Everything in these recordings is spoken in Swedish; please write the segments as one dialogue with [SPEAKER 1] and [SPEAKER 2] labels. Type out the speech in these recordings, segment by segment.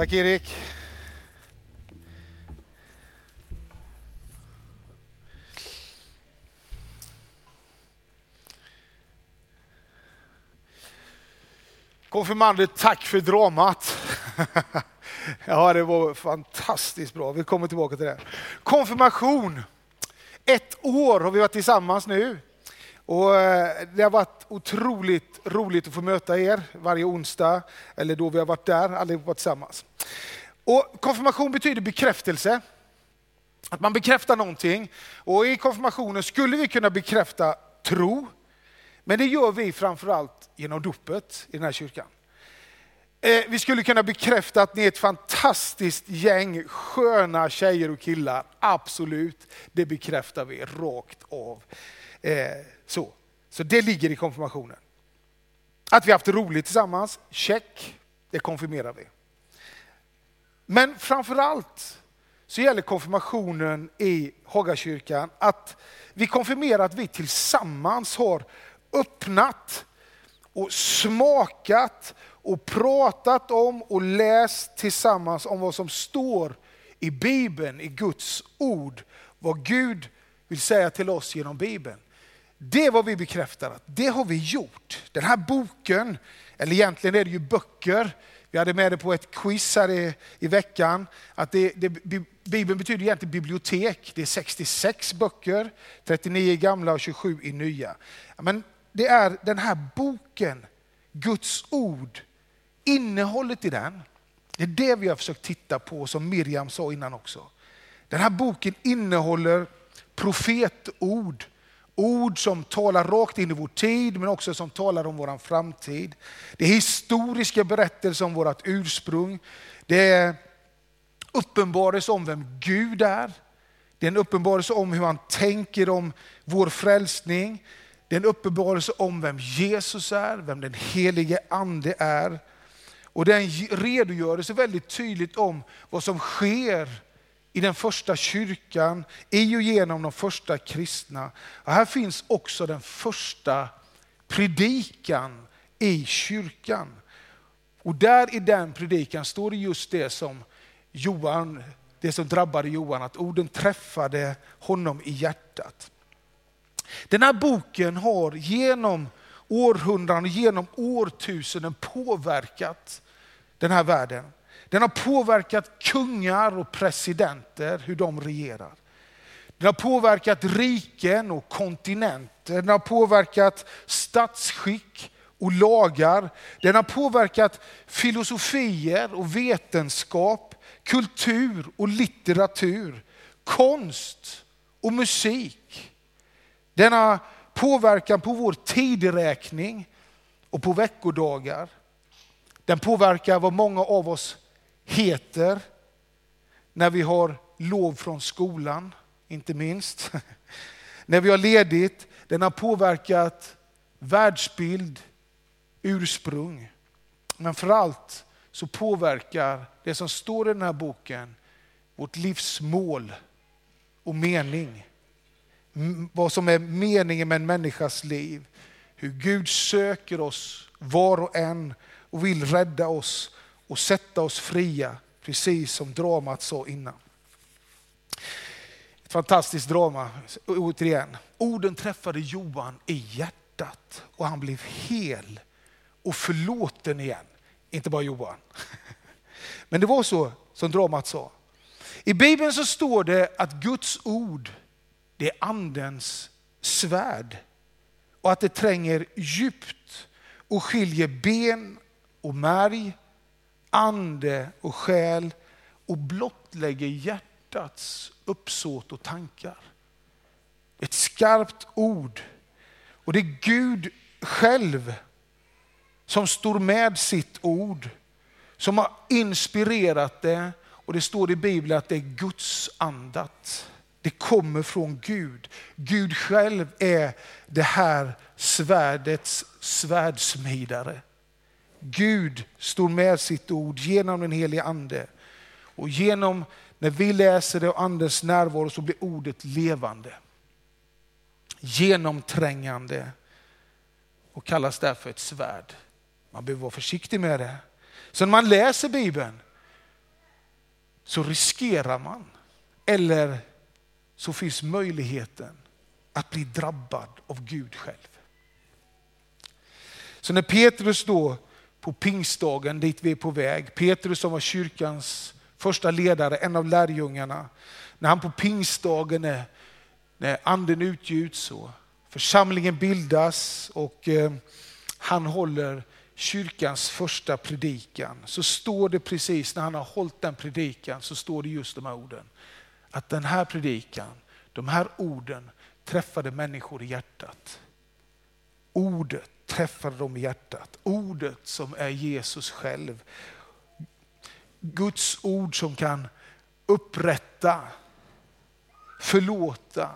[SPEAKER 1] Tack Erik. Konfirmander, tack för dramat. Ja, det var fantastiskt bra. Vi kommer tillbaka till det. Konfirmation. Ett år har vi varit tillsammans nu. Och eh, det har varit otroligt roligt att få möta er varje onsdag, eller då vi har varit där, allihopa tillsammans. Och konfirmation betyder bekräftelse. Att man bekräftar någonting. Och i konfirmationen skulle vi kunna bekräfta tro, men det gör vi framförallt genom dopet i den här kyrkan. Eh, vi skulle kunna bekräfta att ni är ett fantastiskt gäng sköna tjejer och killar. Absolut, det bekräftar vi rakt av. Eh, så. så det ligger i konfirmationen. Att vi haft roligt tillsammans, check, det konfirmerar vi. Men framförallt så gäller konfirmationen i Hagakyrkan att vi konfirmerar att vi tillsammans har öppnat och smakat och pratat om och läst tillsammans om vad som står i Bibeln, i Guds ord. Vad Gud vill säga till oss genom Bibeln. Det är vad vi bekräftar att det har vi gjort. Den här boken, eller egentligen är det ju böcker, vi hade med det på ett quiz här i, i veckan, att det, det, Bibeln betyder egentligen bibliotek. Det är 66 böcker, 39 gamla och 27 i nya. Men det är den här boken, Guds ord, innehållet i den, det är det vi har försökt titta på som Miriam sa innan också. Den här boken innehåller profetord, ord som talar rakt in i vår tid men också som talar om vår framtid. Det är historiska berättelser om vårt ursprung. Det är uppenbarelse om vem Gud är. Det är en uppenbarelse om hur han tänker om vår frälsning. Det är en uppenbarelse om vem Jesus är, vem den helige ande är. Och den redogörelse väldigt tydligt om vad som sker i den första kyrkan, i och genom de första kristna. Och här finns också den första predikan i kyrkan. Och där i den predikan står det just det som Johan, det som drabbade Johan, att orden träffade honom i hjärtat. Den här boken har genom århundraden och genom årtusenden påverkat den här världen. Den har påverkat kungar och presidenter, hur de regerar. Den har påverkat riken och kontinenter. Den har påverkat statsskick och lagar. Den har påverkat filosofier och vetenskap, kultur och litteratur, konst och musik. Den har påverkan på vår tideräkning och på veckodagar. Den påverkar vad många av oss heter när vi har lov från skolan, inte minst. när vi har ledigt. Den har påverkat världsbild, ursprung. Men framförallt så påverkar det som står i den här boken vårt livsmål och mening. Vad som är meningen med en människas liv. Hur Gud söker oss var och en och vill rädda oss och sätta oss fria, precis som dramat sa innan. Ett fantastiskt drama, återigen. Orden träffade Johan i hjärtat och han blev hel och förlåten igen. Inte bara Johan. Men det var så som dramat sa. I Bibeln så står det att Guds ord, det är andens svärd. Och att det tränger djupt och skiljer ben och märg, ande och själ och blottlägger hjärtats uppsåt och tankar. Ett skarpt ord. Och det är Gud själv som står med sitt ord, som har inspirerat det. Och det står i Bibeln att det är Guds andat. Det kommer från Gud. Gud själv är det här svärdets svärdsmidare. Gud står med sitt ord genom den helige ande. Och genom, när vi läser det och andens närvaro så blir ordet levande. Genomträngande och kallas därför ett svärd. Man behöver vara försiktig med det. Så när man läser Bibeln så riskerar man, eller så finns möjligheten att bli drabbad av Gud själv. Så när Petrus då på pingstdagen dit vi är på väg, Petrus som var kyrkans första ledare, en av lärjungarna, när han på pingstdagen är när anden utgjuts och församlingen bildas och eh, han håller kyrkans första predikan så står det precis när han har hållit den predikan så står det just de här orden. Att den här predikan, de här orden träffade människor i hjärtat. Ordet träffade dem i hjärtat. Ordet som är Jesus själv. Guds ord som kan upprätta, förlåta,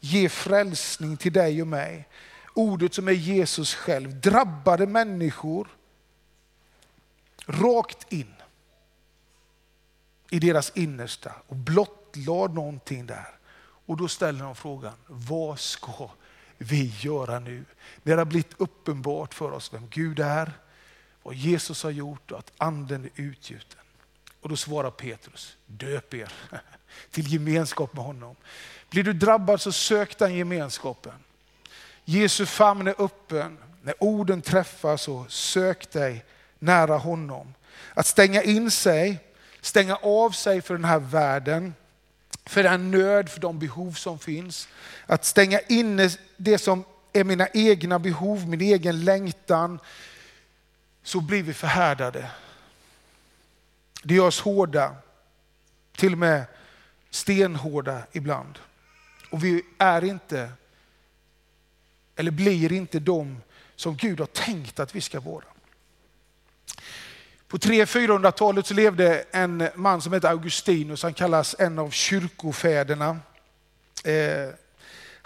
[SPEAKER 1] ge frälsning till dig och mig. Ordet som är Jesus själv drabbade människor rakt in i deras innersta och blottlade någonting där. Och då ställer de frågan, vad ska vi göra nu? När det har blivit uppenbart för oss vem Gud är, vad Jesus har gjort och att anden är utgjuten. Och då svarar Petrus, döp er till gemenskap med honom. Blir du drabbad så sök den gemenskapen. Jesu famn är öppen. När orden träffas så sök dig nära honom. Att stänga in sig, stänga av sig för den här världen, för den nöd, för de behov som finns. Att stänga inne det som är mina egna behov, min egen längtan, så blir vi förhärdade. Det gör oss hårda, till och med stenhårda ibland. Och vi är inte, eller blir inte de som Gud har tänkt att vi ska vara. På 300-400-talet så levde en man som hette Augustinus, han kallas en av kyrkofäderna. Eh,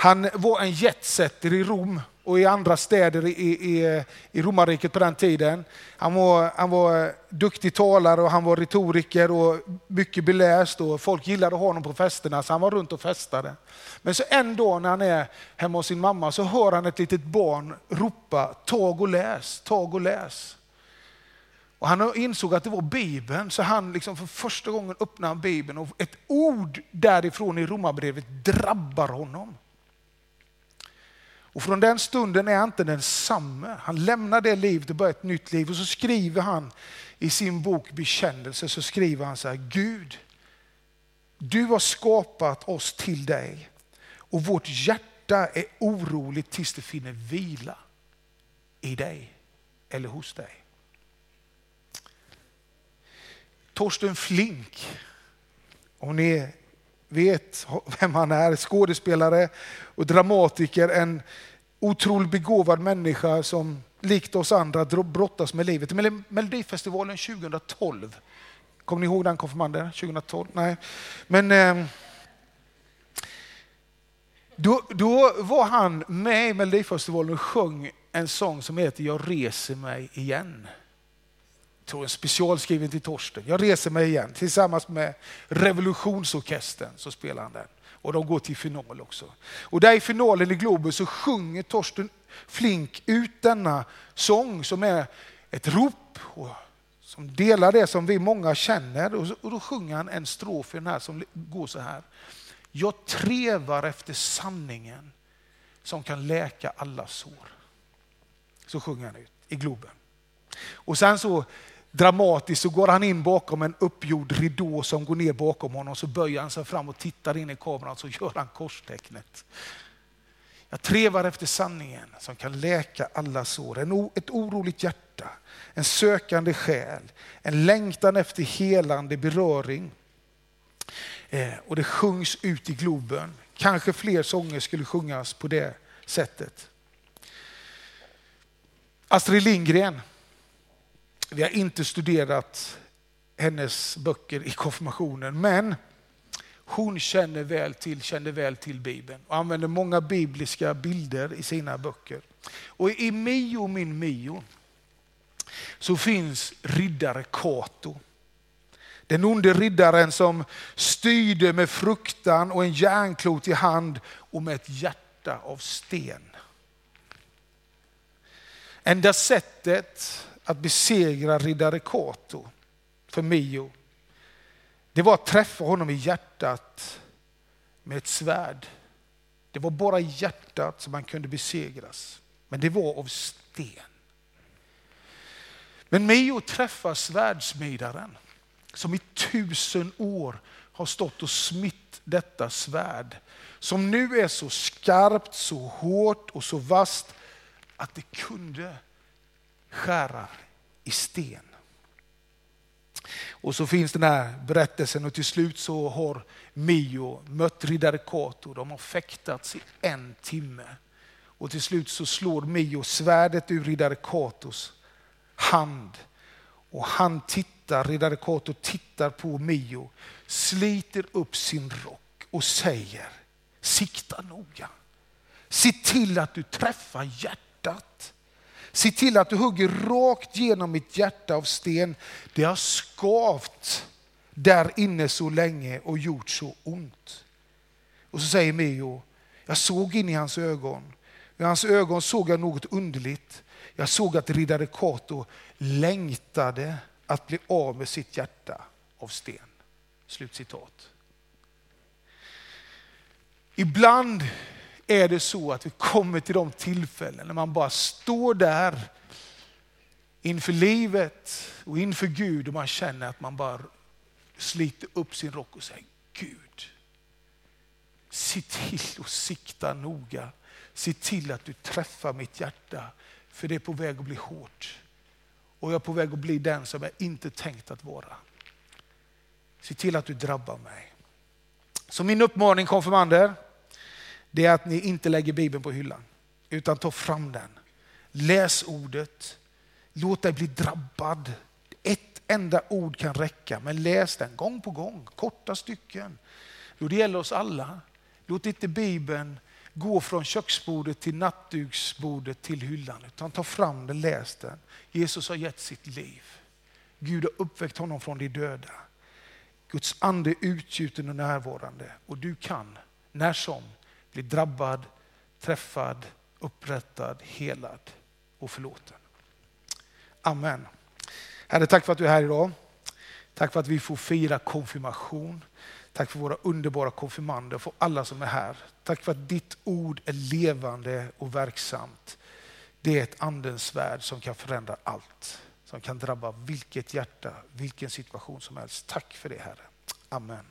[SPEAKER 1] han var en jetsetter i Rom och i andra städer i, i, i romarriket på den tiden. Han var, han var duktig talare och han var retoriker och mycket beläst och folk gillade honom på festerna så han var runt och festade. Men så en dag när han är hemma hos sin mamma så hör han ett litet barn ropa tag och läs, tag och läs. Och han insåg att det var Bibeln, så han liksom för första gången öppnade Bibeln och ett ord därifrån i Romarbrevet drabbar honom. Och från den stunden är han inte densamme. Han lämnar det livet och börjar ett nytt liv. Och så skriver han i sin bok Bekännelse, så skriver han så här, Gud, du har skapat oss till dig och vårt hjärta är oroligt tills det finner vila i dig eller hos dig. Torsten Flink, om ni vet vem han är, skådespelare och dramatiker, en otroligt begåvad människa som likt oss andra brottas med livet. Melodifestivalen 2012, kommer ni ihåg den konfirmanden? 2012? Nej. Men eh, då, då var han med i Melodifestivalen och sjöng en sång som heter Jag reser mig igen tror en specialskriven till Torsten. Jag reser mig igen. Tillsammans med Revolutionsorkestern så spelar han den. Och de går till final också. Och där i finalen i Globen så sjunger Torsten Flink ut denna sång som är ett rop och som delar det som vi många känner. Och då sjunger han en strof i den här som går så här. Jag trevar efter sanningen som kan läka alla sår. Så sjunger han ut i Globen. Och sen så dramatiskt så går han in bakom en uppgjord ridå som går ner bakom honom. Så böjer han sig fram och tittar in i kameran så gör han korstecknet. Jag trevar efter sanningen som kan läka alla sår. En, ett oroligt hjärta, en sökande själ, en längtan efter helande beröring. Eh, och det sjungs ut i Globen. Kanske fler sånger skulle sjungas på det sättet. Astrid Lindgren vi har inte studerat hennes böcker i konfirmationen, men hon känner väl till, känner väl till Bibeln och använder många bibliska bilder i sina böcker. Och i Mio min Mio så finns riddare Kato. Den onde riddaren som styrde med fruktan och en järnklot i hand och med ett hjärta av sten. Enda sättet att besegra riddare Kato för Mio det var att träffa honom i hjärtat med ett svärd. Det var bara i hjärtat som han kunde besegras. Men det var av sten. Men Mio träffar svärdsmidaren som i tusen år har stått och smitt detta svärd. Som nu är så skarpt, så hårt och så vasst att det kunde skära i sten. Och så finns den här berättelsen och till slut så har Mio mött riddare Kato. De har fäktats i en timme. Och till slut så slår Mio svärdet ur riddare Katos hand. Och han tittar, riddare Kato tittar på Mio, sliter upp sin rock och säger, sikta noga. Se till att du träffar hjärtat. Se till att du hugger rakt genom mitt hjärta av sten. Det har skavt där inne så länge och gjort så ont. Och så säger Mio, jag såg in i hans ögon. I hans ögon såg jag något underligt. Jag såg att riddare Kato längtade att bli av med sitt hjärta av sten. Slutcitat. Ibland är det så att vi kommer till de tillfällen när man bara står där inför livet och inför Gud och man känner att man bara sliter upp sin rock och säger Gud, se till att sikta noga. Se till att du träffar mitt hjärta för det är på väg att bli hårt. Och jag är på väg att bli den som jag inte tänkt att vara. Se till att du drabbar mig. Så min uppmaning konfirmander, det är att ni inte lägger Bibeln på hyllan, utan ta fram den. Läs ordet, låt dig bli drabbad. Ett enda ord kan räcka, men läs den gång på gång, korta stycken. Jo, det gäller oss alla. Låt inte Bibeln gå från köksbordet till nattduksbordet till hyllan, utan ta fram den, läs den. Jesus har gett sitt liv. Gud har uppväckt honom från de döda. Guds ande är utgjuten och närvarande och du kan när som bli drabbad, träffad, upprättad, helad och förlåten. Amen. Herre, tack för att du är här idag. Tack för att vi får fira konfirmation. Tack för våra underbara konfirmander och för alla som är här. Tack för att ditt ord är levande och verksamt. Det är ett andens värld som kan förändra allt. Som kan drabba vilket hjärta, vilken situation som helst. Tack för det Herre. Amen.